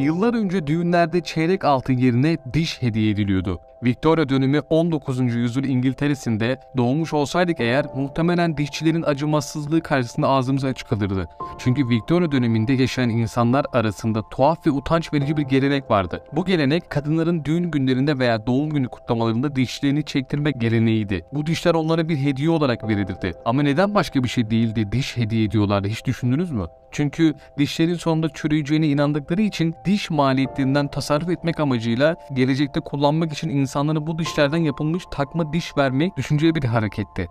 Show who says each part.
Speaker 1: Yıllar önce düğünlerde çeyrek altın yerine diş hediye ediliyordu. Victoria dönemi 19. yüzyıl İngiltere'sinde doğmuş olsaydık eğer muhtemelen dişçilerin acımasızlığı karşısında ağzımız açık kalırdı. Çünkü Victoria döneminde yaşayan insanlar arasında tuhaf ve utanç verici bir gelenek vardı. Bu gelenek kadınların düğün günlerinde veya doğum günü kutlamalarında dişlerini çektirmek geleneğiydi. Bu dişler onlara bir hediye olarak verilirdi. Ama neden başka bir şey değildi diş hediye ediyorlardı hiç düşündünüz mü? Çünkü dişlerin sonunda çürüyeceğine inandıkları için diş maliyetlerinden tasarruf etmek amacıyla gelecekte kullanmak için insanlara bu dişlerden yapılmış takma diş vermek düşünceli bir hareketti.